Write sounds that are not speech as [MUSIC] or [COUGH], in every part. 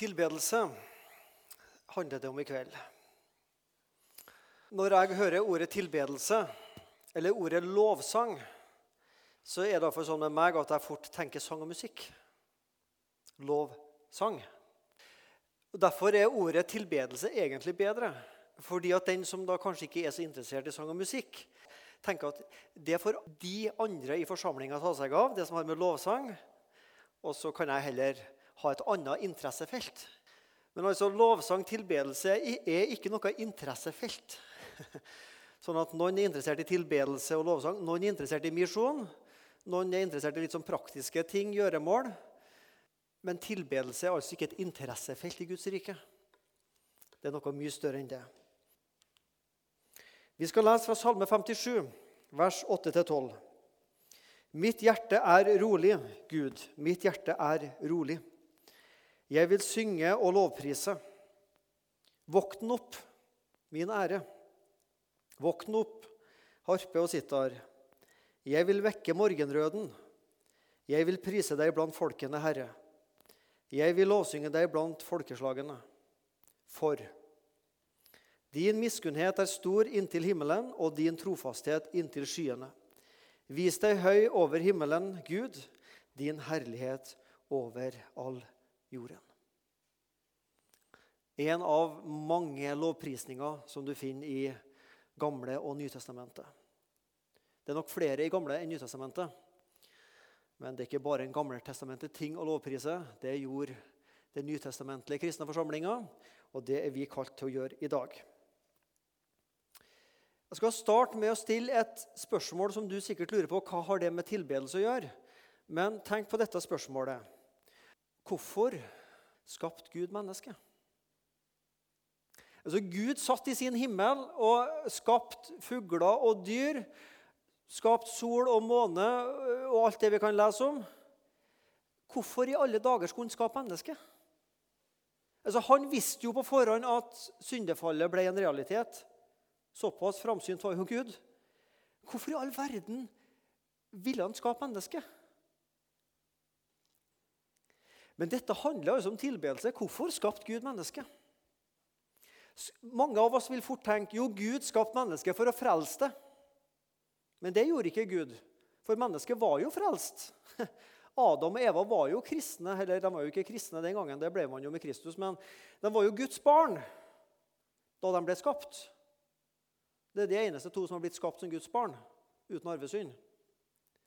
Tilbedelse handler det om i kveld. Når jeg hører ordet tilbedelse, eller ordet lovsang, så er det iallfall sånn med meg at jeg fort tenker sang og musikk. Lovsang. Derfor er ordet tilbedelse egentlig bedre. Fordi at den som da kanskje ikke er så interessert i sang og musikk, tenker at det får de andre i forsamlinga ta seg av, det som har med lovsang. Og så kan jeg heller ha et annet interessefelt. Men altså, lovsang, tilbedelse, er ikke noe interessefelt. [LAUGHS] Sånn at Noen er interessert i tilbedelse og lovsang, noen er interessert i misjon. Noen er interessert i litt sånn praktiske ting, gjøremål. Men tilbedelse er altså ikke et interessefelt i Guds rike. Det er noe mye større enn det. Vi skal lese fra Salme 57, vers 8-12. Mitt hjerte er rolig, Gud, mitt hjerte er rolig. Jeg vil synge og lovprise. Våkn opp, min ære. Våkn opp, harpe og sitar. Jeg vil vekke morgenrøden. Jeg vil prise deg blant folkene, Herre. Jeg vil lovsynge deg blant folkeslagene. For din miskunnhet er stor inntil himmelen, og din trofasthet inntil skyene. Vis deg høy over himmelen, Gud, din herlighet over all jorden. En av mange lovprisninger som du finner i Gamle og Nytestamentet. Det er nok flere i Gamle enn Nytestamentet. Men det er ikke bare en gammeltestamentet ting å lovprise. Det gjorde den nytestamentlige kristne forsamlinga, og det er vi kalt til å gjøre i dag. Jeg skal starte med å stille et spørsmål som du sikkert lurer på. Hva har det med tilbedelse å gjøre? Men tenk på dette spørsmålet. Hvorfor skapte Gud mennesket? Altså, Gud satt i sin himmel og skapte fugler og dyr. Skapt sol og måne og alt det vi kan lese om. Hvorfor i alle dager skulle han skape mennesket? Altså, han visste jo på forhånd at syndefallet ble en realitet. Såpass framsynt var jo Gud. Hvorfor i all verden ville han skape mennesket? Men dette handler altså om tilbedelse. Hvorfor skapte Gud mennesket? Mange av oss vil fort tenke jo, Gud skapte mennesket for å frelse det. Men det gjorde ikke Gud, for mennesket var jo frelst. [LAUGHS] Adam og Eva var jo kristne. eller De var jo ikke kristne den gangen, det ble man jo med Kristus, men de var jo Guds barn da de ble skapt. Det er de eneste to som har blitt skapt som Guds barn uten arvesynd.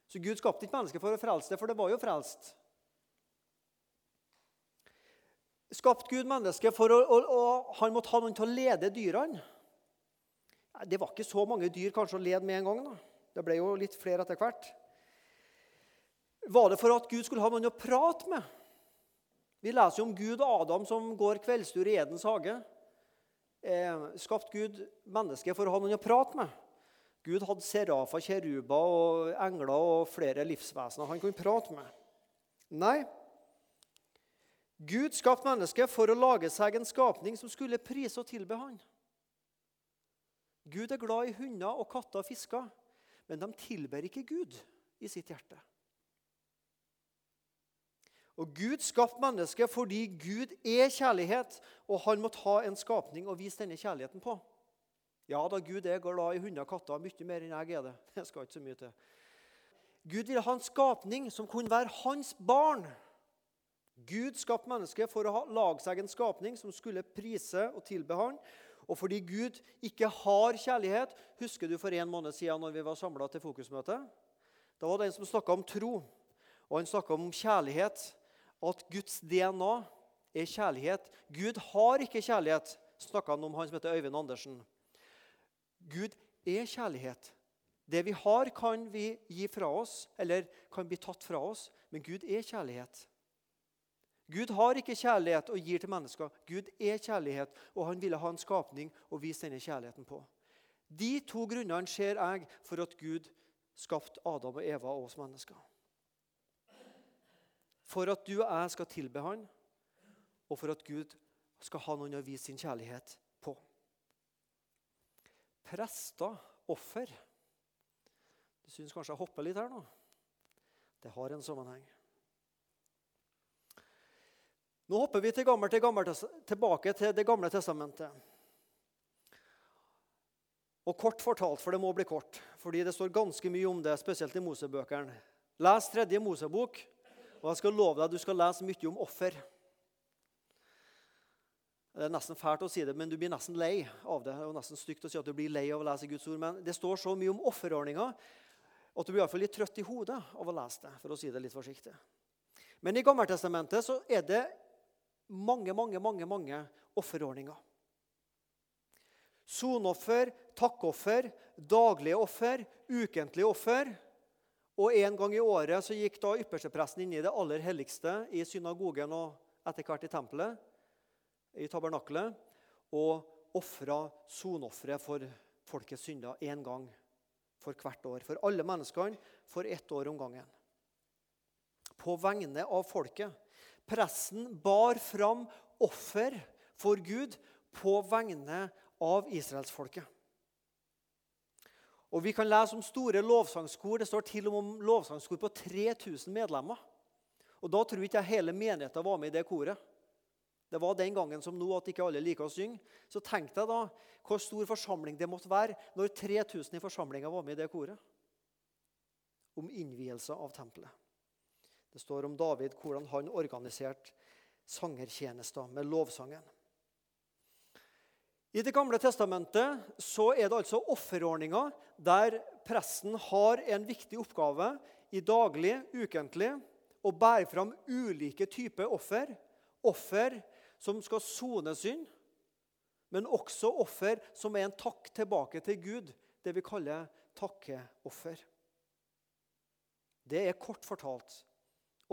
Så Gud skapte ikke mennesket for å frelse det, for det var jo frelst. Skapt Gud mennesket for å, og, å, han måtte ha noen til å lede dyrene. Det var ikke så mange dyr kanskje å lede med en gang. da. Det ble jo litt flere etter hvert. Var det for at Gud skulle ha noen å prate med? Vi leser jo om Gud og Adam som går kveldstur i Edens hage. Eh, skapt Gud mennesket for å ha noen å prate med. Gud hadde serafer, kjeruber og engler og flere livsvesener han kunne prate med. Nei, Gud skapte mennesket for å lage seg en skapning som skulle prise og tilbe han. Gud er glad i hunder og katter og fisker, men de tilber ikke Gud i sitt hjerte. Og Gud skapte mennesket fordi Gud er kjærlighet, og han måtte ha en skapning å vise denne kjærligheten på. Ja da, Gud er glad i hunder og katter mye mer enn jeg er det. [LAUGHS] Det skal ikke så mye til. Gud ville ha en skapning som kunne være hans barn. Gud skapte mennesket for å lage seg en skapning som skulle prise og tilbe han. Og fordi Gud ikke har kjærlighet Husker du for en måned siden når vi var samla til fokusmøte? Da var det en som snakka om tro, og han snakka om kjærlighet. At Guds DNA er kjærlighet. Gud har ikke kjærlighet, snakka han om han som heter Øyvind Andersen. Gud er kjærlighet. Det vi har, kan vi gi fra oss, eller kan bli tatt fra oss, men Gud er kjærlighet. Gud har ikke kjærlighet og gir til mennesker. Gud er kjærlighet, og han ville ha en skapning å vise denne kjærligheten på. De to grunnene ser jeg for at Gud skapte Adam og Eva og oss mennesker. For at du og jeg skal tilbe Han, og for at Gud skal ha noen å vise sin kjærlighet på. Prester, offer Du syns kanskje jeg hopper litt her nå? Det har en sammenheng. Nå hopper vi til gammel, til gammel, tilbake til Det gamle testamentet. Og kort fortalt, for det må bli kort, fordi det står ganske mye om det, spesielt i Mosebøkene. Les tredje Mosebok, og jeg skal love deg at du skal lese mye om offer. Det er nesten fælt å si det, men du blir nesten lei av det. Det er nesten stygt å si at du blir lei av å lese Guds ord, men det står så mye om offerordninga at du blir i fall litt trøtt i hodet av å lese det. for å si det litt forsiktig. Men i Gammeltestamentet så er det mange, mange, mange, mange offerordninger. Sonoffer, takkoffer, daglige offer, ukentlige offer. Og En gang i året så gikk da ypperstepresten inn i det aller helligste i synagogen og etter hvert i tempelet, i tabernaklet, og ofra sonofferet for folkets synder én gang for hvert år. For alle menneskene for ett år om gangen. På vegne av folket. Presten bar fram offer for Gud på vegne av israelsfolket. Og Vi kan lese om store lovsangskor. Det står til og med om lovsangskor på 3000 medlemmer. Og Da tror ikke jeg hele menigheten var med i det koret. Det var den gangen som nå at ikke alle liker å synge. Så tenk deg da hvor stor forsamling det måtte være når 3000 i forsamlinga var med i det koret. Om innvielse av tempelet. Det står om David, hvordan han organiserte sangertjenester med lovsangen. I Det gamle testamentet så er det altså offerordninger der presten har en viktig oppgave i daglig, ukentlig, å bære fram ulike typer offer. Offer som skal sone synd, men også offer som er en takk tilbake til Gud, det vi kaller takkeoffer. Det er kort fortalt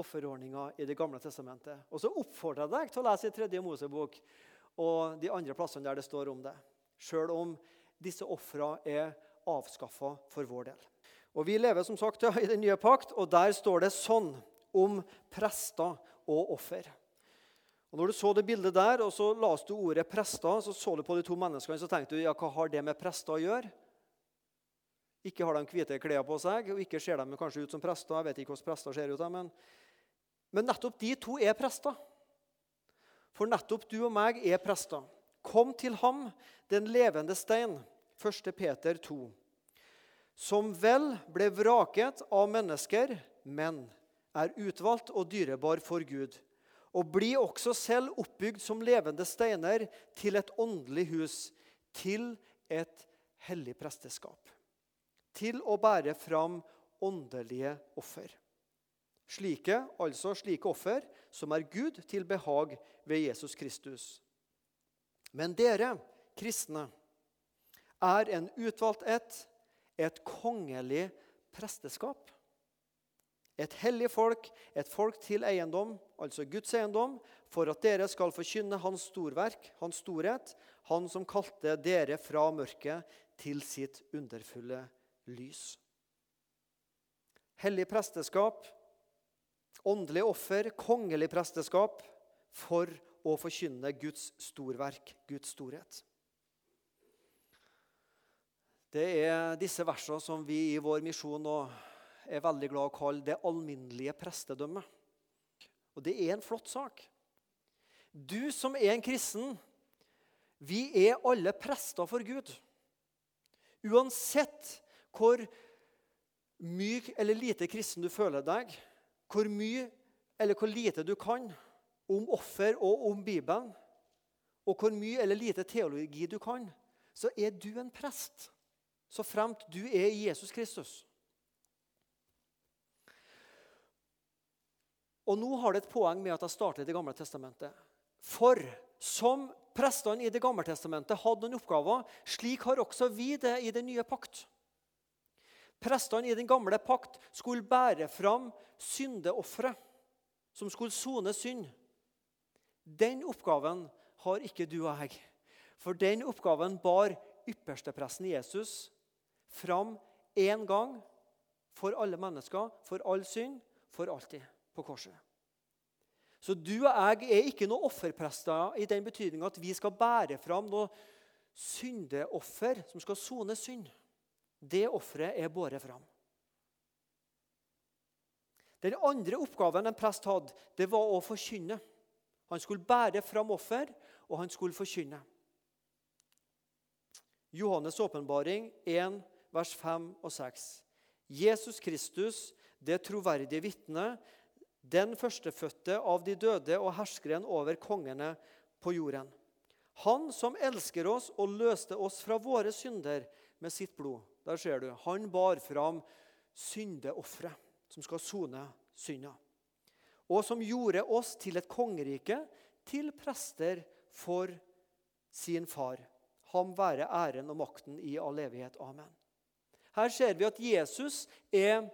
offerordninga i Det gamle testamentet. Og så oppfordrer jeg deg til å lese i Tredje Mosebok og de andre plassene der det står om det. Sjøl om disse ofra er avskaffa for vår del. Og Vi lever som sagt i den nye pakt, og der står det sånn om prester og offer. Og når du så det bildet der, og så las du ordet 'prester', så så du på de to menneskene så tenkte du, ja, hva har det med prester å gjøre? Ikke har de hvite klær på seg, og ikke ser de kanskje ut som prester. Jeg vet ikke hvordan prester ser ut, men, men nettopp de to er prester. For nettopp du og meg er prester. Kom til ham, den levende stein, 1. Peter 2, som vel ble vraket av mennesker, men er utvalgt og dyrebar for Gud og bli også selv oppbygd som levende steiner til et åndelig hus, til et hellig presteskap. Til å bære fram åndelige offer. Slike, altså slike offer som er Gud til behag ved Jesus Kristus. Men dere, kristne, er en utvalgt ett, et kongelig presteskap et hellig folk, et folk til eiendom, altså Guds eiendom, for at dere skal forkynne Hans storverk, Hans storhet, Han som kalte dere fra mørket til sitt underfulle lys. Hellig presteskap, åndelig offer, kongelig presteskap for å forkynne Guds storverk, Guds storhet. Det er disse versene som vi i vår misjon nå er veldig glad i å kalle det alminnelige prestedømmet. Og det er en flott sak. Du som er en kristen, vi er alle prester for Gud. Uansett hvor myk eller lite kristen du føler deg, hvor mye eller hvor lite du kan om offer og om Bibelen, og hvor mye eller lite teologi du kan, så er du en prest, så fremt du er Jesus Kristus. Og nå har det et poeng med at jeg starter i Det gamle testamentet. For som prestene i Det gamle testamentet hadde noen oppgaver, slik har også vi det i den nye pakt. Prestene i den gamle pakt skulle bære fram syndeofre som skulle sone synd. Den oppgaven har ikke du og jeg. For den oppgaven bar ypperstepresten Jesus fram én gang for alle mennesker, for all synd, for alltid på korset. Så du og jeg er ikke noen offerprester i den betydning at vi skal bære fram noe syndeoffer som skal sone synd. Det offeret er båret fram. Den andre oppgaven en prest hadde, det var å forkynne. Han skulle bære fram offer, og han skulle forkynne. Johannes' åpenbaring 1, vers 5 og 6. Jesus Kristus, det troverdige vitne, den førstefødte av de døde og herskeren over kongene på jorden. Han som elsker oss og løste oss fra våre synder med sitt blod. Der ser du. Han bar fram syndeofre som skal sone synda. Og som gjorde oss til et kongerike, til prester for sin far. Ham være æren og makten i all evighet. Amen. Her ser vi at Jesus er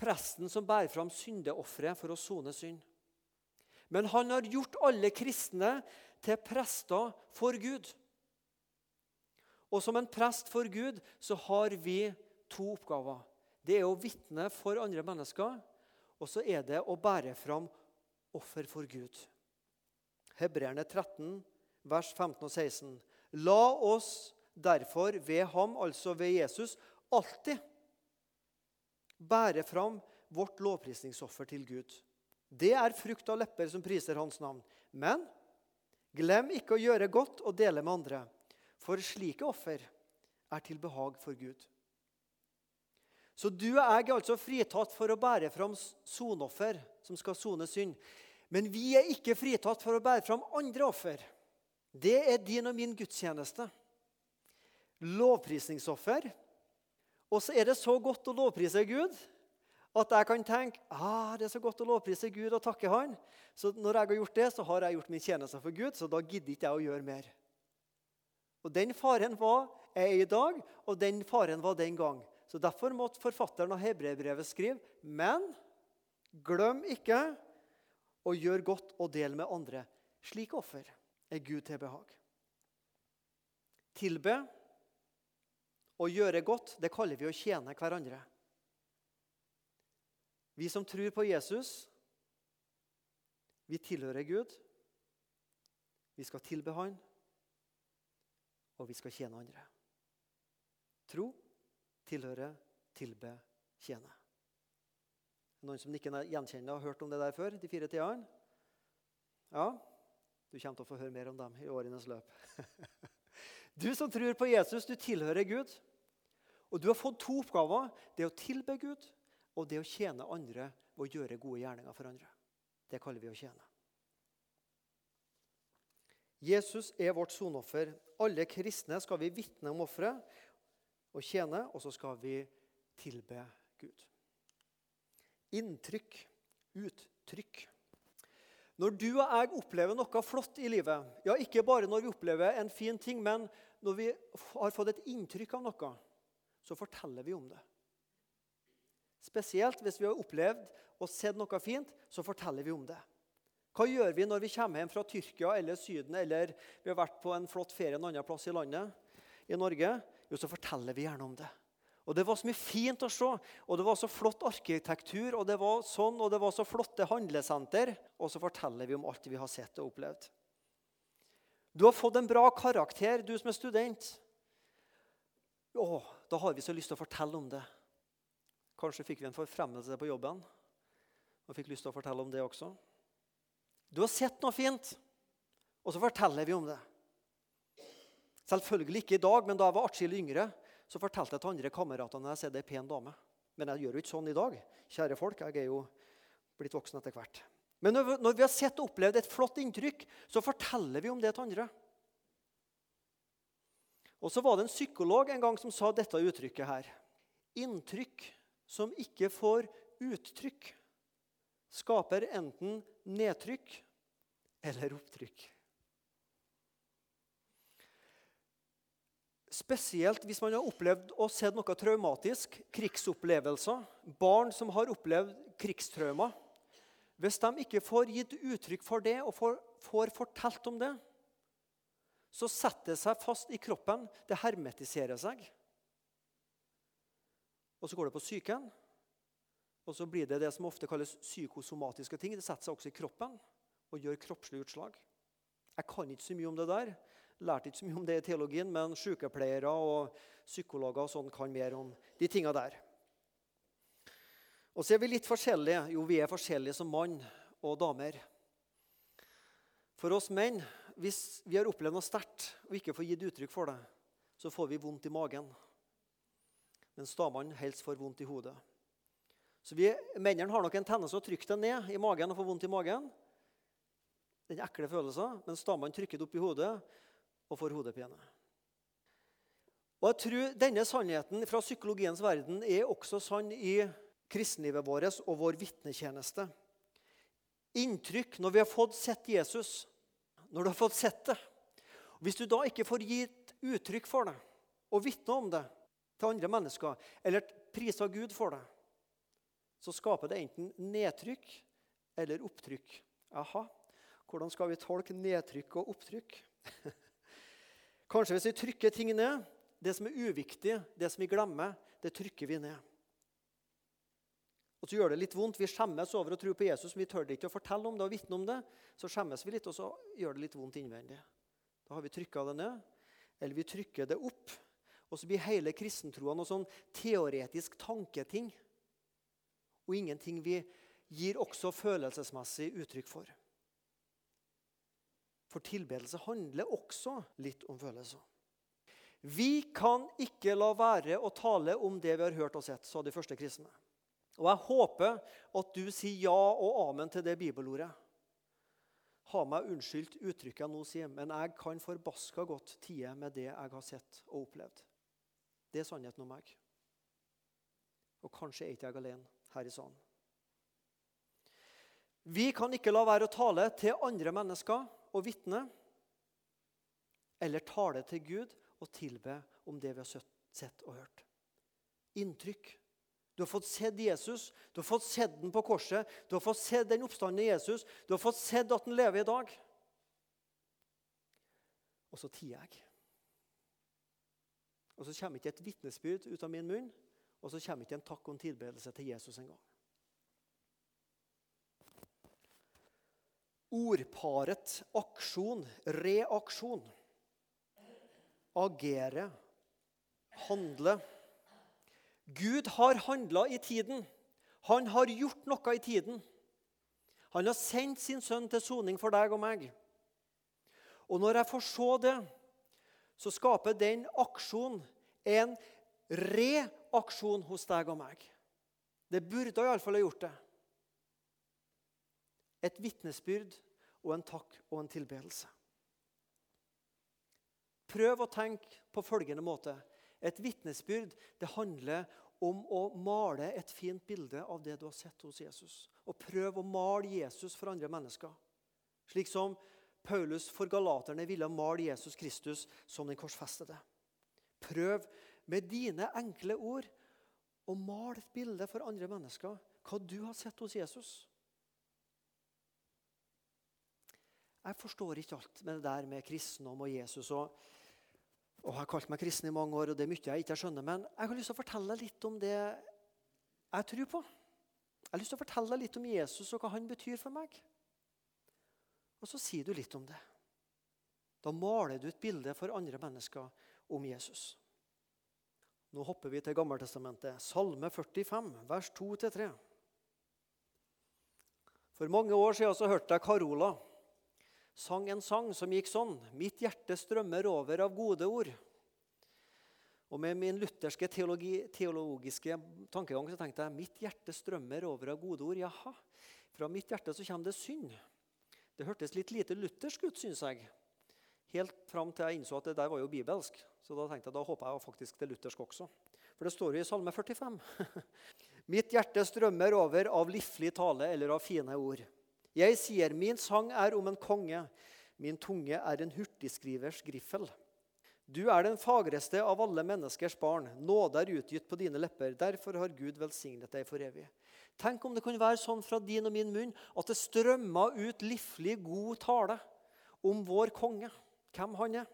presten som bærer fram syndeofre for å sone synd. Men han har gjort alle kristne til prester for Gud. Og som en prest for Gud så har vi to oppgaver. Det er å vitne for andre mennesker, og så er det å bære fram offer for Gud. Hebreerne 13, vers 15 og 16. La oss derfor ved ham, altså ved Jesus, alltid bære fram vårt lovprisningsoffer til Gud. Det er frukt av lepper som priser hans navn. Men glem ikke å gjøre godt og dele med andre, for slike offer er til behag for Gud. Så du og jeg er altså fritatt for å bære fram sonoffer som skal sone synd. Men vi er ikke fritatt for å bære fram andre offer. Det er din og min gudstjeneste. Lovprisningsoffer. Og så er det så godt å lovprise Gud at jeg kan tenke ah, det er så godt å lovprise Gud og takke Han. Så når jeg har gjort det, så har jeg gjort min tjeneste for Gud, så da gidder ikke jeg å gjøre mer. Og Den faren var jeg i dag, og den faren var den gang. Så Derfor måtte forfatteren av Hebreerbrevet skrive Men glem ikke å gjøre godt og dele med andre. Slike offer er Gud til behag. Tilbe og gjøre godt, det kaller vi å tjene hverandre. Vi som tror på Jesus, vi tilhører Gud. Vi skal tilbe Han, og vi skal tjene andre. Tro, tilhøre, tilbe, tjene. Noen som ikke gjenkjenner har hørt om det der før? De fire tidene? Ja, du kommer til å få høre mer om dem i årenes løp. [LAUGHS] Du som tror på Jesus, du tilhører Gud. Og du har fått to oppgaver. Det å tilbe Gud og det å tjene andre ved å gjøre gode gjerninger for andre. Det kaller vi å tjene. Jesus er vårt sonoffer. Alle kristne skal vi vitne om offeret og tjene, og så skal vi tilbe Gud. Inntrykk, uttrykk. Når du og jeg opplever noe flott i livet, ja, ikke bare når vi opplever en fin ting, men når vi har fått et inntrykk av noe, så forteller vi om det. Spesielt hvis vi har opplevd og sett noe fint, så forteller vi om det. Hva gjør vi når vi kommer hjem fra Tyrkia eller Syden eller vi har vært på en flott ferie en annen plass i landet i Norge? Jo, så forteller vi gjerne om det. Og Det var så mye fint å se, og det var så flott arkitektur, og det var sånn, og det var så flotte handlesenter. Og så forteller vi om alt vi har sett og opplevd. Du har fått en bra karakter, du som er student. Å, da har vi så lyst til å fortelle om det. Kanskje fikk vi en forfremmelse på jobben og fikk lyst til å fortelle om det også. Du har sett noe fint, og så forteller vi om det. Selvfølgelig ikke i dag, men da jeg var atskillig yngre, så fortalte jeg til andre kamerater når jeg ser det er pen dame. Men jeg gjør jo ikke sånn i dag. Kjære folk, jeg er jo blitt voksen etter hvert. Men når vi har sett og opplevd et flott inntrykk, så forteller vi om det til andre. Og så var det en psykolog en gang som sa dette uttrykket her. Inntrykk som ikke får uttrykk, skaper enten nedtrykk eller opptrykk. Spesielt hvis man har opplevd og sett noe traumatisk, krigsopplevelser, barn som har opplevd krigstraumer. Hvis de ikke får gitt uttrykk for det og får, får fortalt om det, så setter det seg fast i kroppen. Det hermetiserer seg. Og så går det på psyken. Og så blir det det som ofte kalles psykosomatiske ting. Det setter seg også i kroppen og gjør kroppslige utslag. Jeg kan ikke så mye om det der. Lærte ikke så mye om det i teologien, men sykepleiere og psykologer og sånn kan mer om de tinga der. Og så er vi litt forskjellige. Jo, vi er forskjellige som mann og damer. For oss menn, hvis vi har opplevd noe sterkt og ikke får gitt uttrykk for det, så får vi vondt i magen. Mens damene helst får vondt i hodet. Så vi, Mennene har nok en tendens å trykke det ned i magen og få vondt i magen. Den ekle følelsen, Mens damene trykker det opp i hodet og får hodepine. Og jeg tror Denne sannheten fra psykologiens verden er også sann i kristenlivet vårt og vår vitnetjeneste. Inntrykk når vi har fått sett Jesus, når du har fått sett det Hvis du da ikke får gitt uttrykk for det og vitne om det til andre mennesker, eller priser Gud for det, så skaper det enten nedtrykk eller opptrykk. Aha, hvordan skal vi tolke nedtrykk og opptrykk? [LAUGHS] Kanskje hvis vi trykker ting ned, det som er uviktig, det som vi glemmer, det trykker vi ned. Og så gjør det litt vondt. Vi skjemmes over å tro på Jesus, men vi tør ikke å fortelle om det og vitne om det. Så skjemmes vi litt, og så gjør det litt vondt innvendig. Da har vi trykka det ned, eller vi trykker det opp. Og så blir hele kristentroa noe sånn teoretisk tanketing. Og ingenting vi gir også følelsesmessig uttrykk for. For tilbedelse handler også litt om følelser. Vi kan ikke la være å tale om det vi har hørt og sett, sa de første kristne. Og jeg håper at du sier ja og amen til det bibelordet. Ha meg unnskyldt uttrykket jeg nå sier, men jeg kan forbaska godt tie med det jeg har sett og opplevd. Det er sannheten om meg. Og kanskje er ikke jeg alene her i salen. Vi kan ikke la være å tale til andre mennesker og vitne, eller tale til Gud og tilbe om det vi har sett og hørt. Inntrykk du har fått sett Jesus, du har fått sett den på korset, du har fått sett den oppstandende Jesus, du har fått sett at den lever i dag. Og så tier jeg. Og så kommer ikke et vitnesbyrd ut av min munn, og så kommer ikke en takk og en tilbedelse til Jesus engang. Ordparet aksjon, reaksjon. Agere, handle. Gud har handla i tiden. Han har gjort noe i tiden. Han har sendt sin sønn til soning for deg og meg. Og når jeg får se det, så skaper den aksjonen en reaksjon hos deg og meg. Det burde iallfall ha gjort det. Et vitnesbyrd og en takk og en tilbedelse. Prøv å tenke på følgende måte. Et vitnesbyrd det handler om å male et fint bilde av det du har sett hos Jesus. Og prøv å male Jesus for andre mennesker. Slik som Paulus for galaterne ville male Jesus Kristus som den korsfestede. Prøv med dine enkle ord og mal et bilde for andre mennesker hva du har sett hos Jesus. Jeg forstår ikke alt med det der med kristendom og Jesus. og og Jeg har kalt meg kristen i mange år, og det er mye jeg ikke skjønner. Men jeg har lyst til å fortelle litt om det jeg tror på. Jeg har lyst til å fortelle litt om Jesus og hva han betyr for meg. Og så sier du litt om det. Da maler du et bilde for andre mennesker om Jesus. Nå hopper vi til Gammeltestamentet. Salme 45, vers 2-3. For mange år siden så hørte jeg Carola sang en sang som gikk sånn Mitt hjerte strømmer over av gode ord. Og Med min lutherske teologi, teologiske tankegang så tenkte jeg mitt hjerte strømmer over av gode ord. Jaha, fra mitt hjerte så kommer det synd. Det hørtes litt lite luthersk ut, syns jeg. Helt fram til jeg innså at det der var jo bibelsk. Så da tenkte jeg, da håper jeg faktisk det luthersk også. For det står jo i Salme 45. [LAUGHS] mitt hjerte strømmer over av livlig tale eller av fine ord. Jeg sier, min sang er om en konge, min tunge er en hurtigskrivers griffel. Du er den fagreste av alle menneskers barn. Nåde er utgitt på dine lepper. Derfor har Gud velsignet deg for evig. Tenk om det kunne være sånn fra din og min munn at det strømma ut livlig, god tale om vår konge. Hvem han er.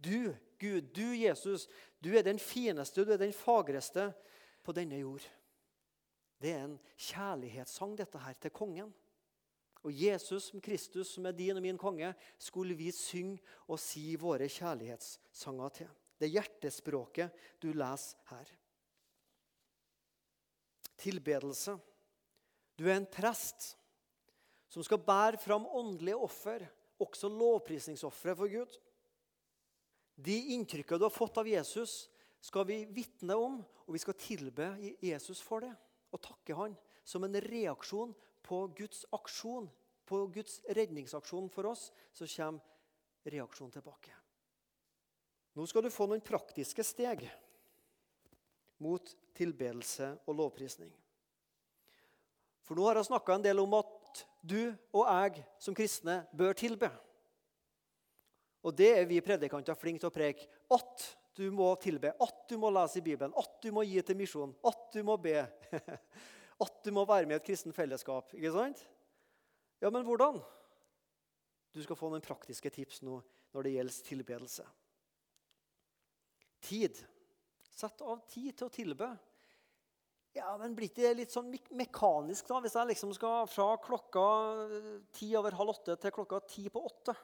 Du, Gud, du Jesus, du er den fineste, du er den fagreste på denne jord. Det er en kjærlighetssang, dette her, til kongen. Og Jesus som Kristus, som er din og min konge, skulle vi synge og si våre kjærlighetssanger til. Det er hjertespråket du leser her. Tilbedelse. Du er en prest som skal bære fram åndelige offer, også lovprisningsofre for Gud. De inntrykkene du har fått av Jesus, skal vi vitne om, og vi skal tilbe Jesus for det. Og takke han som en reaksjon på Guds aksjon, på Guds redningsaksjon for oss. Så kommer reaksjonen tilbake. Nå skal du få noen praktiske steg mot tilbedelse og lovprisning. For nå har jeg snakka en del om at du og jeg som kristne bør tilbe. Og det er vi predikanter flinke til å preke. At du må tilbe, at du må lese i Bibelen, at du må gi til misjon, at du må be. [LAUGHS] At du må være med i et kristent fellesskap. Ikke sant? Ja, men hvordan? Du skal få noen praktiske tips nå når det gjelder tilbedelse. Tid. Sett av tid til å tilbe. Ja, men Blir det litt sånn mekanisk da, hvis jeg liksom skal fra klokka ti over halv åtte til klokka ti på åtte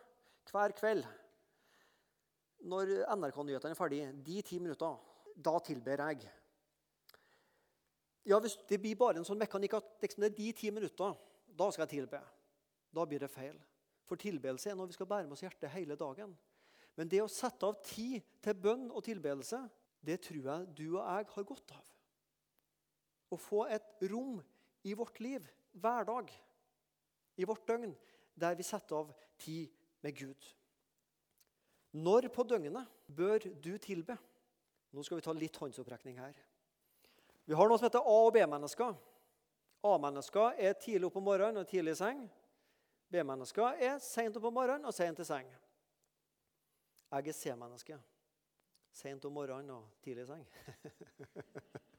hver kveld? når NRK-nyhetene er ferdig, de ti minutter, da tilber jeg. Ja, Hvis det blir bare en sånn mekanikk at liksom, det er de ti minutter, da skal jeg tilbe. Da blir det feil. For tilbedelse er noe vi skal bære med oss hjertet hele dagen. Men det å sette av tid til bønn og tilbedelse, det tror jeg du og jeg har godt av. Å få et rom i vårt liv hver dag, i vårt døgn, der vi setter av tid med Gud. Når på døgnet bør du tilbe? Nå skal vi ta litt håndsopprekning her. Vi har noe som heter A- og B-mennesker. A-mennesker er tidlig opp om morgenen og tidlig i seng. B-mennesker er seint opp om morgenen og seint i seng. Jeg er C-menneske. Seint om morgenen og tidlig i seng. [LAUGHS]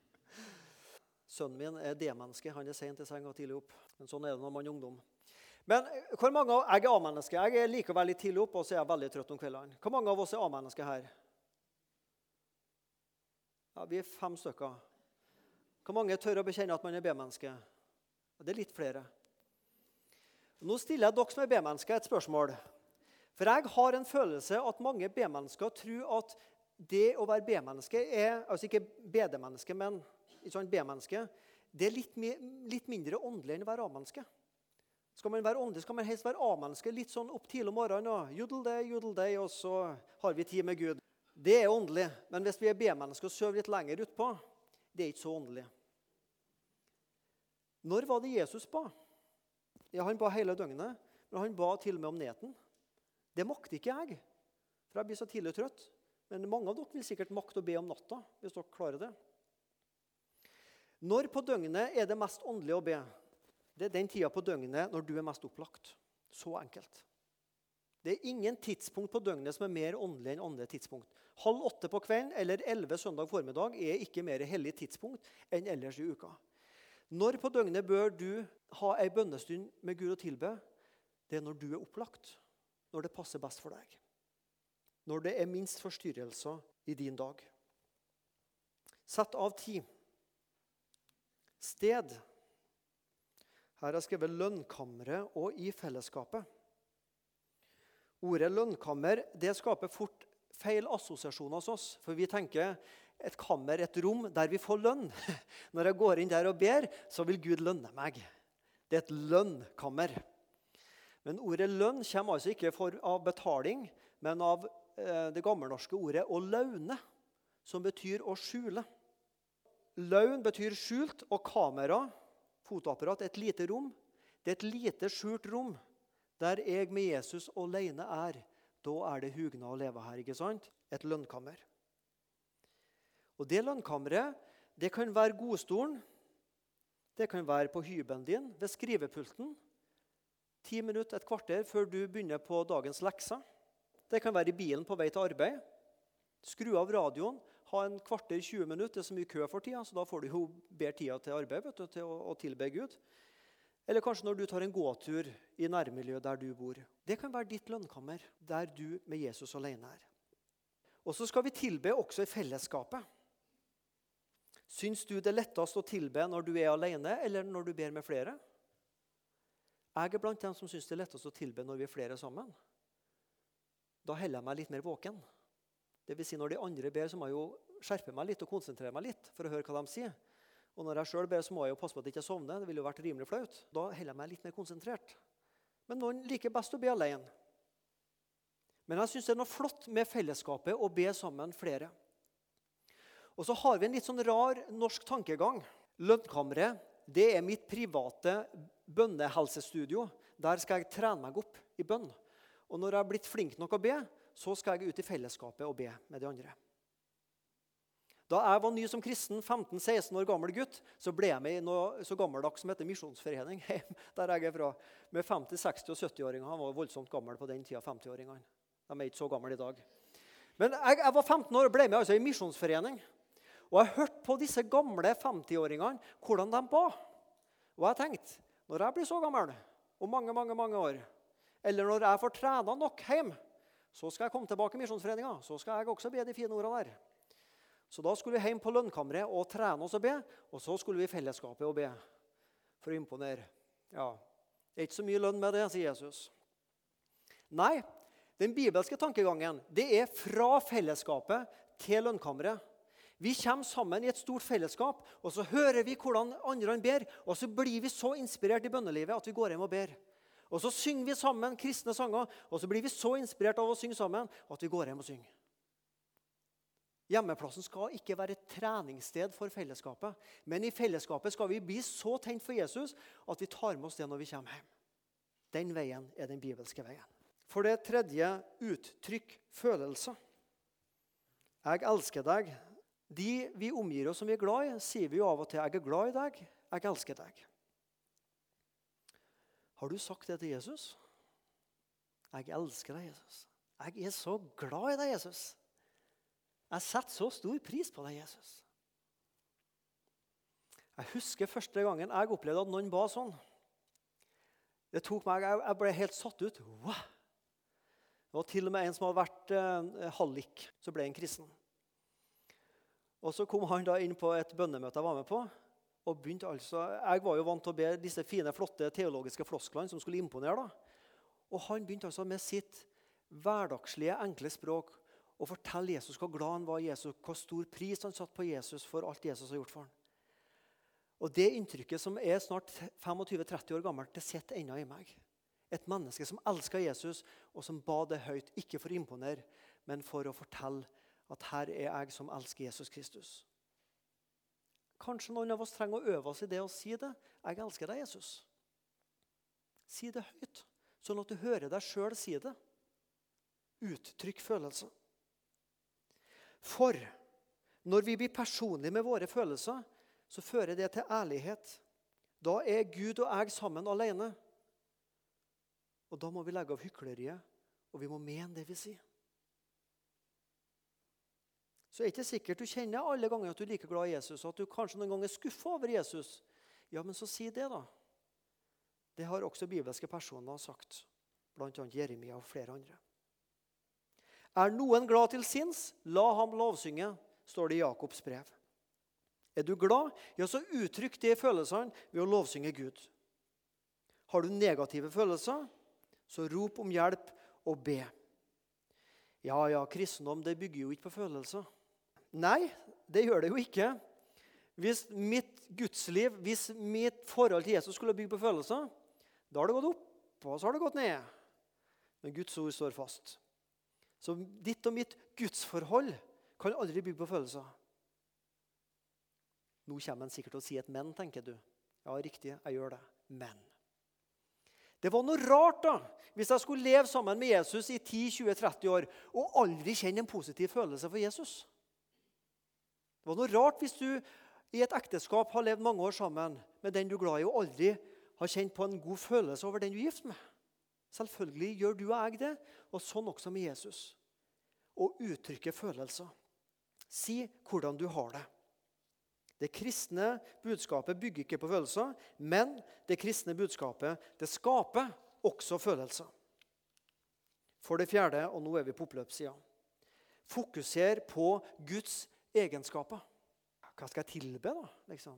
Sønnen min er D-menneske. Han er sent i seng og tidlig opp. Men sånn er det når man er ungdom. Men hvor mange av, Jeg er A-menneske. Jeg å være litt tidlig opp, og så er jeg veldig trøtt om kveldene. Hvor mange av oss er A-mennesker her? Ja, Vi er fem stykker. Hvor mange tør å bekjenne at man er B-menneske? Det er litt flere. Nå stiller jeg dere som er B-mennesker, et spørsmål. For jeg har en følelse at mange B-mennesker tror at det å være B-menneske er altså ikke BD-menneske, men sånn B-menneske, det er litt, litt mindre åndelig enn å være A-menneske. Skal man være åndelig, skal man helst være A-menneske litt sånn opp tidlig om morgenen. og jodel day, og så har vi tid med Gud. Det er åndelig. Men hvis vi er B-mennesker og sover litt lenger utpå, det er ikke så åndelig. Når var det Jesus ba? Ja, Han ba hele døgnet, men han ba til og med om neten. Det makter ikke jeg, for jeg blir så tidlig trøtt. Men mange av dere vil sikkert makte å be om natta. hvis dere klarer det. Når på døgnet er det mest åndelig å be? Det er den tida på døgnet når du er mest opplagt. Så enkelt. Det er ingen tidspunkt på døgnet som er mer åndelig enn andre tidspunkt. Halv åtte på kvelden eller elleve søndag formiddag er ikke mer hellig tidspunkt enn ellers i uka. Når på døgnet bør du ha ei bønnestund med Gud å tilbe? Det er når du er opplagt. Når det passer best for deg. Når det er minst forstyrrelser i din dag. Sett av tid. Sted her er skrevet 'lønnkammeret' og 'i fellesskapet'. Ordet 'lønnkammer' det skaper fort feil assosiasjoner hos oss. For vi tenker et kammer, et rom der vi får lønn. [LAUGHS] Når jeg går inn der og ber, så vil Gud lønne meg. Det er et lønnkammer. Men ordet lønn kommer altså ikke av betaling, men av eh, det gammelnorske ordet 'å laune', som betyr å skjule. Laun betyr skjult, og kamera fotoapparat, et lite rom. Det er et lite, skjult rom der jeg med Jesus alene er. Da er det hugna å leve her. ikke sant? Et lønnkammer. Og Det lønnkammeret det kan være godstolen. Det kan være på hybelen din, ved skrivepulten. Ti minutter, et kvarter før du begynner på dagens lekser. Det kan være i bilen på vei til arbeid. Skru av radioen, ha en kvarter, 20 minutter. Det er så mye kø for tida, så da får du jo bedre tida til arbeid vet du, til å, å tilbe Gud. Eller kanskje når du tar en gåtur i nærmiljøet der du bor. Det kan være ditt lønnkammer, der du med Jesus alene er. Og så skal vi tilbe også i fellesskapet. Syns du det er lettest å tilbe når du er alene, eller når du ber med flere? Jeg er blant dem som syns det er lettest å tilbe når vi er flere sammen. Da holder jeg meg litt mer våken. Det vil si når de andre ber, så må jeg jo skjerpe meg litt og konsentrere meg litt for å høre hva de sier. Og når jeg sjøl ber, så må jeg jo passe på at jeg ikke sovner. Det ville jo vært rimelig flaut. Da holder jeg meg litt mer konsentrert. Men noen liker best å be alene. Men jeg syns det er noe flott med fellesskapet å be sammen flere. Og så har vi en litt sånn rar norsk tankegang. Lønnkammeret det er mitt private bønnehelsestudio. Der skal jeg trene meg opp i bønn. Og når jeg har blitt flink nok å be, så skal jeg ut i fellesskapet og be med de andre. Da jeg var ny som kristen, 15-16 år gammel gutt, så ble jeg med i noe så gammeldags som heter Misjonsforening. [LAUGHS] der jeg er fra, Med 50-, 60- og 70-åringer. Han var voldsomt gammel på den tida. 50-åringene. De er ikke så gamle i dag. Men jeg, jeg, var 15 år og ble med altså i misjonsforening. Og jeg hørte på disse gamle 50-åringene hvordan de ba. Og jeg tenkte når jeg blir så gammel, om mange mange, mange år, eller når jeg får trena nok hjemme, så skal jeg komme tilbake i Misjonsforeninga. Så skal jeg også be de fine ordene der. Så da skulle vi hjem på lønnkammeret og trene oss og be. Og så skulle vi i fellesskapet og be for å imponere. Ja, Det er ikke så mye lønn med det, sier Jesus. Nei, den bibelske tankegangen det er fra fellesskapet til lønnkammeret. Vi kommer sammen i et stort fellesskap, og så hører vi hvordan andre ber. Og så blir vi så inspirert i bønnelivet at vi går hjem og ber. Og så synger vi sammen kristne sanger, og så blir vi så inspirert av å synge sammen at vi går hjem og synger. Hjemmeplassen skal ikke være et treningssted for fellesskapet. Men i fellesskapet skal vi bli så tent for Jesus at vi tar med oss det når vi kommer hjem. Den veien er den bibelske veien. For det tredje uttrykk følelser. Jeg elsker deg. De vi omgir oss som vi er glad i, sier vi jo av og til 'Jeg er glad i deg. Jeg elsker deg'. Har du sagt det til Jesus? 'Jeg elsker deg, Jesus'. Jeg er så glad i deg, Jesus. Jeg setter så stor pris på deg, Jesus. Jeg husker første gangen jeg opplevde at noen ba sånn. Det tok meg, Jeg ble helt satt ut. Wow. Det var til og med en som hadde vært eh, hallik, så ble han kristen. Og Så kom han da inn på et bønnemøte jeg var med på. Og begynte altså, Jeg var jo vant til å be disse fine, flotte teologiske flosklene som skulle imponere. da. Og Han begynte altså med sitt hverdagslige, enkle språk å fortelle Jesus hvor glad han var i Jesus, hvor stor pris han satte på Jesus for alt Jesus har gjort for ham. Og Det inntrykket som er snart 25-30 år gammelt, det sitter ennå i meg. Et menneske som elska Jesus, og som ba det høyt, ikke for å imponere, men for å fortelle at her er jeg som elsker Jesus Kristus. Kanskje noen av oss trenger å øve oss i det å si det. 'Jeg elsker deg, Jesus'. Si det høyt, sånn at du hører deg sjøl si det. Uttrykk følelser. For når vi blir personlige med våre følelser, så fører det til ærlighet. Da er Gud og jeg sammen alene. Og da må vi legge av hykleriet, og vi må mene det vi sier. Så er det ikke sikkert du kjenner alle ganger at du er like glad i Jesus, og at du kanskje noen ganger er skuffa over Jesus. Ja, men så si det, da. Det har også bibelske personer sagt, bl.a. Jeremia og flere andre. Er noen glad til sinns, la ham lovsynge, står det i Jakobs brev. Er du glad, ja, så uttrykk de følelsene ved å lovsynge Gud. Har du negative følelser, så rop om hjelp og be. Ja, ja, kristendom det bygger jo ikke på følelser. Nei, det gjør det jo ikke. Hvis mitt gudsliv, hvis mitt forhold til Jesus skulle bygge på følelser, da har det gått opp, og så har det gått ned. Men Guds ord står fast. Så ditt og mitt gudsforhold kan aldri bygge på følelser. Nå kommer han sikkert til å si et 'men', tenker du. Ja, riktig, jeg gjør det. Men. Det var noe rart da, hvis jeg skulle leve sammen med Jesus i 10-20-30 år og aldri kjenne en positiv følelse for Jesus. Det var noe rart hvis du i et ekteskap har levd mange år sammen med den du er glad i, og aldri har kjent på en god følelse over den du er gift med. Selvfølgelig gjør du og jeg det, og sånn også med Jesus. Å uttrykke følelser. Si hvordan du har det. Det kristne budskapet bygger ikke på følelser, men det kristne budskapet det skaper også følelser. For det fjerde, og nå er vi på oppløpssida, fokuser på Guds egenskaper. Hva skal jeg tilbe, da? liksom?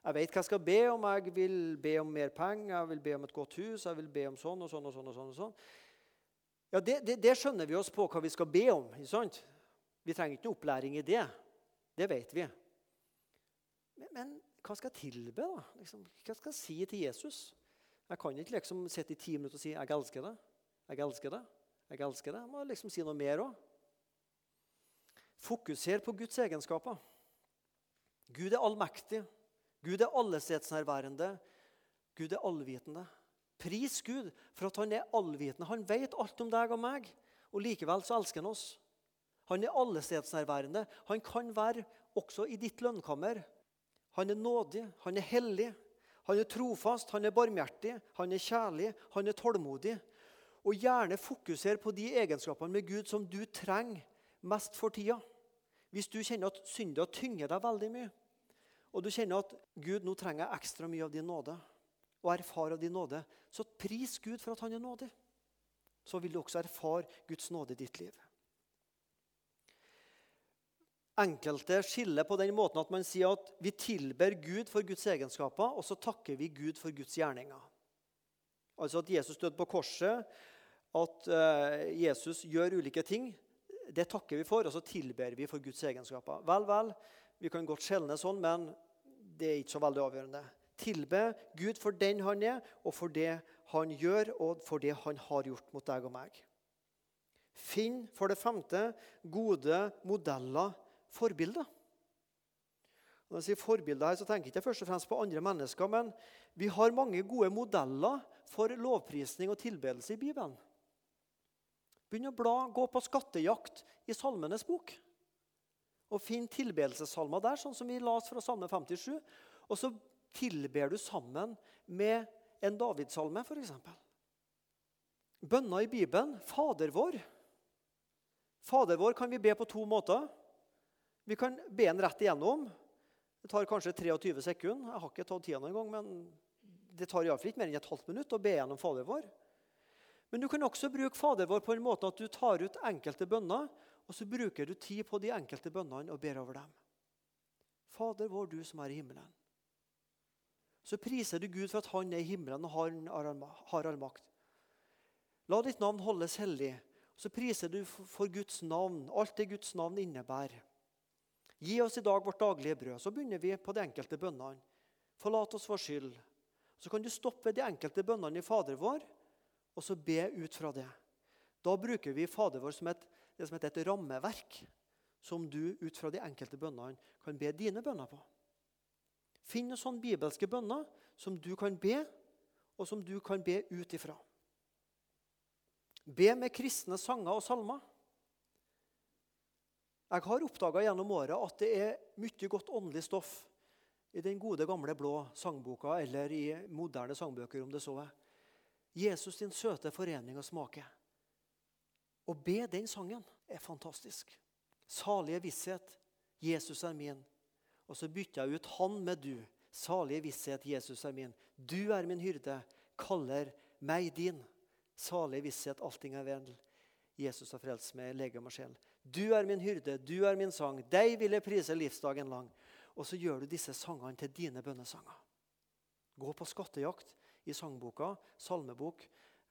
Jeg vet hva jeg skal be om. Jeg vil be om mer penger, jeg vil be om et godt hus, jeg vil be om sånn og sånn. og sånn og sånn. og sånn. Ja, det, det, det skjønner vi oss på hva vi skal be om. ikke sant? Vi trenger ikke noe opplæring i det. Det vet vi. Men, men hva skal jeg tilbe, da? Liksom, hva skal jeg si til Jesus? Jeg kan ikke liksom sitte i ti minutter og si 'jeg elsker det'. Jeg elsker det. Jeg elsker det. Jeg må liksom si noe mer òg. Fokuser på Guds egenskaper. Gud er allmektig. Gud er allestedsnærværende. Gud er allvitende. Pris Gud for at han er allvitende. Han vet alt om deg og meg, og likevel så elsker han oss. Han er allestedsnærværende. Han kan være også i ditt lønnkammer. Han er nådig, han er hellig, han er trofast, han er barmhjertig, han er kjærlig, han er tålmodig. Og gjerne fokuser på de egenskapene med Gud som du trenger mest for tida. Hvis du kjenner at synda tynger deg veldig mye, og du kjenner at Gud nå trenger ekstra mye av din nåde, og erfarer av din nåde, så pris Gud for at han er nådig. Så vil du også erfare Guds nåde i ditt liv. Enkelte skiller på den måten at man sier at vi tilber Gud for Guds egenskaper, og så takker vi Gud for Guds gjerninger. Altså at Jesus døde på korset, at uh, Jesus gjør ulike ting. Det takker vi for, og så tilber vi for Guds egenskaper. Vel, vel, vi kan godt skjelne sånn, men det er ikke så veldig avgjørende. Tilbe Gud for den han er, og for det han gjør, og for det han har gjort mot deg og meg. Finn for det femte gode modeller, forbilder. Når jeg sier forbilder her, så tenker jeg ikke først og fremst på andre mennesker, men vi har mange gode modeller for lovprisning og tilbedelse i Bibelen. Begynn å bla, gå på skattejakt i Salmenes bok. Og finn tilbedelsessalmer der, sånn som vi las fra Salme 57. Og så tilber du sammen med en Davidsalme, f.eks. Bønner i Bibelen Fader vår. Fader vår kan vi be på to måter. Vi kan be den rett igjennom. Det tar kanskje 23 sekunder. Jeg har ikke tatt tida noen gang, men det tar iallfall ikke mer enn et halvt minutt å be gjennom Fader vår. Men du kan også bruke Fader vår på en måte at du tar ut enkelte bønner, og så bruker du tid på de enkelte bønnene og ber over dem. Fader vår, du som er i himmelen. Så priser du Gud for at han er i himmelen og har all makt. La ditt navn holdes hellig. Så priser du for Guds navn, alt det Guds navn innebærer. Gi oss i dag vårt daglige brød. Så begynner vi på de enkelte bønnene. Forlat oss vår skyld. Så kan du stoppe ved de enkelte bønnene i Fader vår, og så be ut fra det. Da bruker vi Fader vår som et, det som heter et rammeverk, som du ut fra de enkelte bønnene kan be dine bønner på. Finn noen sånne bibelske bønner som du kan be, og som du kan be ut ifra. Be med kristne sanger og salmer. Jeg har oppdaga gjennom året at det er mye godt åndelig stoff i den gode, gamle blå sangboka eller i moderne sangbøker, om det så er. Jesus din søte forening og smake. Å be den sangen er fantastisk. Salige visshet. Jesus er min. Og så bytter jeg ut han med du. Salige visshet. Jesus er min. Du er min hyrde. Kaller meg din. Salige visshet. Allting er vel. Jesus har frelst meg, legem og sjel. Du er min hyrde, du er min sang. Deg vil jeg prise livsdagen lang. Og så gjør du disse sangene til dine bønnesanger. Gå på skattejakt i sangboka, salmebok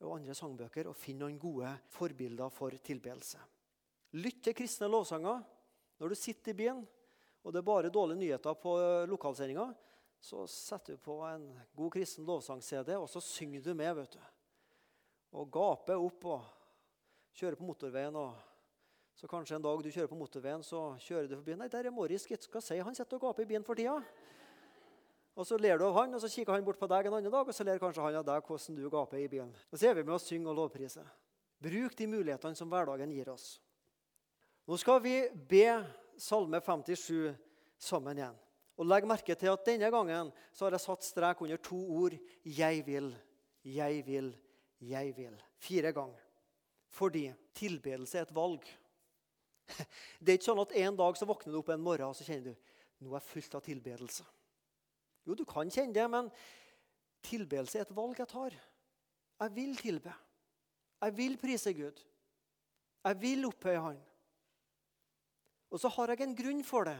og andre sangbøker og finn noen gode forbilder for tilbedelse. Lytt til kristne lovsanger når du sitter i byen og det er bare dårlige nyheter på lokalsendinga. Så setter du på en god kristen lovsang-CD, og så synger du med. vet du. Og gaper opp og kjører på motorveien. og så kanskje en dag du kjører på motorveien, så kjører du forbi. Nei, der er Morris Hva sier Han sitter og gaper i bilen for tida. Og så ler du av han, og så kikker han bort på deg en annen dag, og så ler kanskje han av deg hvordan du gaper i bilen. Og så er vi med å synge og lovprise. Bruk de mulighetene som hverdagen gir oss. Nå skal vi be Salme 57 sammen igjen. Og Legg merke til at denne gangen så har jeg satt strek under to ord 'jeg vil', 'jeg vil', 'jeg vil'. Fire ganger. Fordi tilbedelse er et valg. [LAUGHS] Det er ikke sånn at en dag så våkner du opp en morgen og så kjenner du nå er jeg fullt av tilbedelse. Jo, du kan kjenne det, men tilbedelse er et valg jeg tar. Jeg vil tilbe. Jeg vil prise Gud. Jeg vil opphøye Han. Og så har jeg en grunn for det.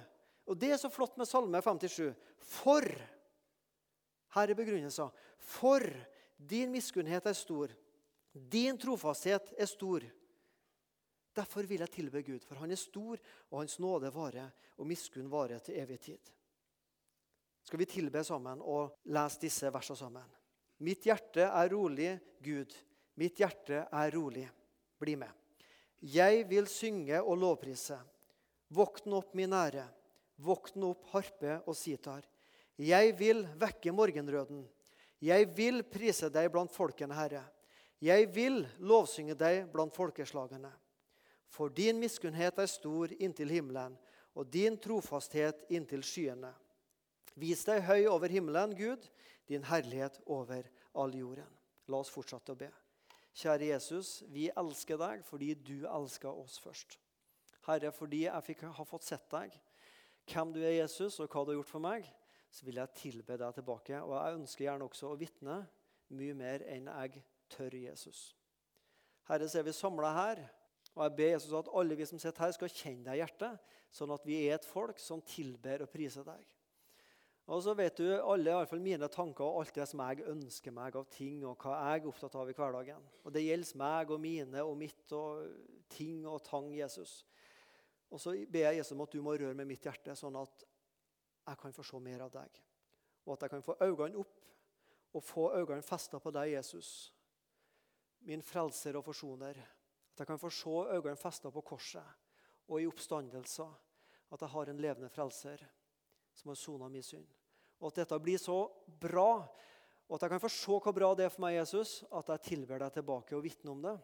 Og det er så flott med Salme 57. For Her er begrunnelsen. For din miskunnhet er stor. Din trofasthet er stor. Derfor vil jeg tilbe Gud, for han er stor, og hans nåde varer, og miskunn varer til evig tid. Skal vi tilbe sammen og lese disse versene sammen? Mitt hjerte er rolig, Gud. Mitt hjerte er rolig. Bli med. Jeg vil synge og lovprise. Våkn opp, min ære. Våkn opp, harpe og sitar. Jeg vil vekke morgenrøden. Jeg vil prise deg blant folkene, Herre. Jeg vil lovsynge deg blant folkeslagene. For din miskunnhet er stor inntil himmelen, og din trofasthet inntil skyene. Vis deg høy over himmelen, Gud, din herlighet over all jorden. La oss fortsette å be. Kjære Jesus, vi elsker deg fordi du elsker oss først. Herre, fordi jeg fikk har fått sett deg, hvem du er, Jesus, og hva du har gjort for meg, så vil jeg tilbe deg tilbake. Og jeg ønsker gjerne også å vitne mye mer enn jeg tør, Jesus. Herre, så er vi samla her, og jeg ber Jesus at alle vi som sitter her, skal kjenne deg i hjertet, sånn at vi er et folk som tilber og priser deg. Og så vet du alle, i alle fall mine tanker og alt det som jeg ønsker meg av ting, og hva jeg er opptatt av i hverdagen. Og Det gjelder meg og mine og mitt og ting og tang, Jesus. Og så ber jeg Jesus om at du må røre med mitt hjerte, sånn at jeg kan få se mer av deg. Og at jeg kan få øynene opp og få øynene festa på deg, Jesus. Min frelser og forsoner. At jeg kan få se øynene festa på korset og i oppstandelser. At jeg har en levende frelser som har sona min synd. Og at dette blir så bra, og at jeg kan få se hvor bra det er for meg, Jesus, at jeg tilber deg tilbake og vitner om det.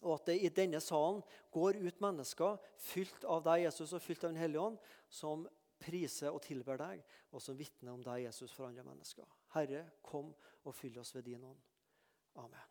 Og at det i denne salen går ut mennesker fylt av deg, Jesus, og fylt av Den hellige ånd, som priser og tilber deg, og som vitner om deg, Jesus, for andre mennesker. Herre, kom og fyll oss ved din ånd. Amen.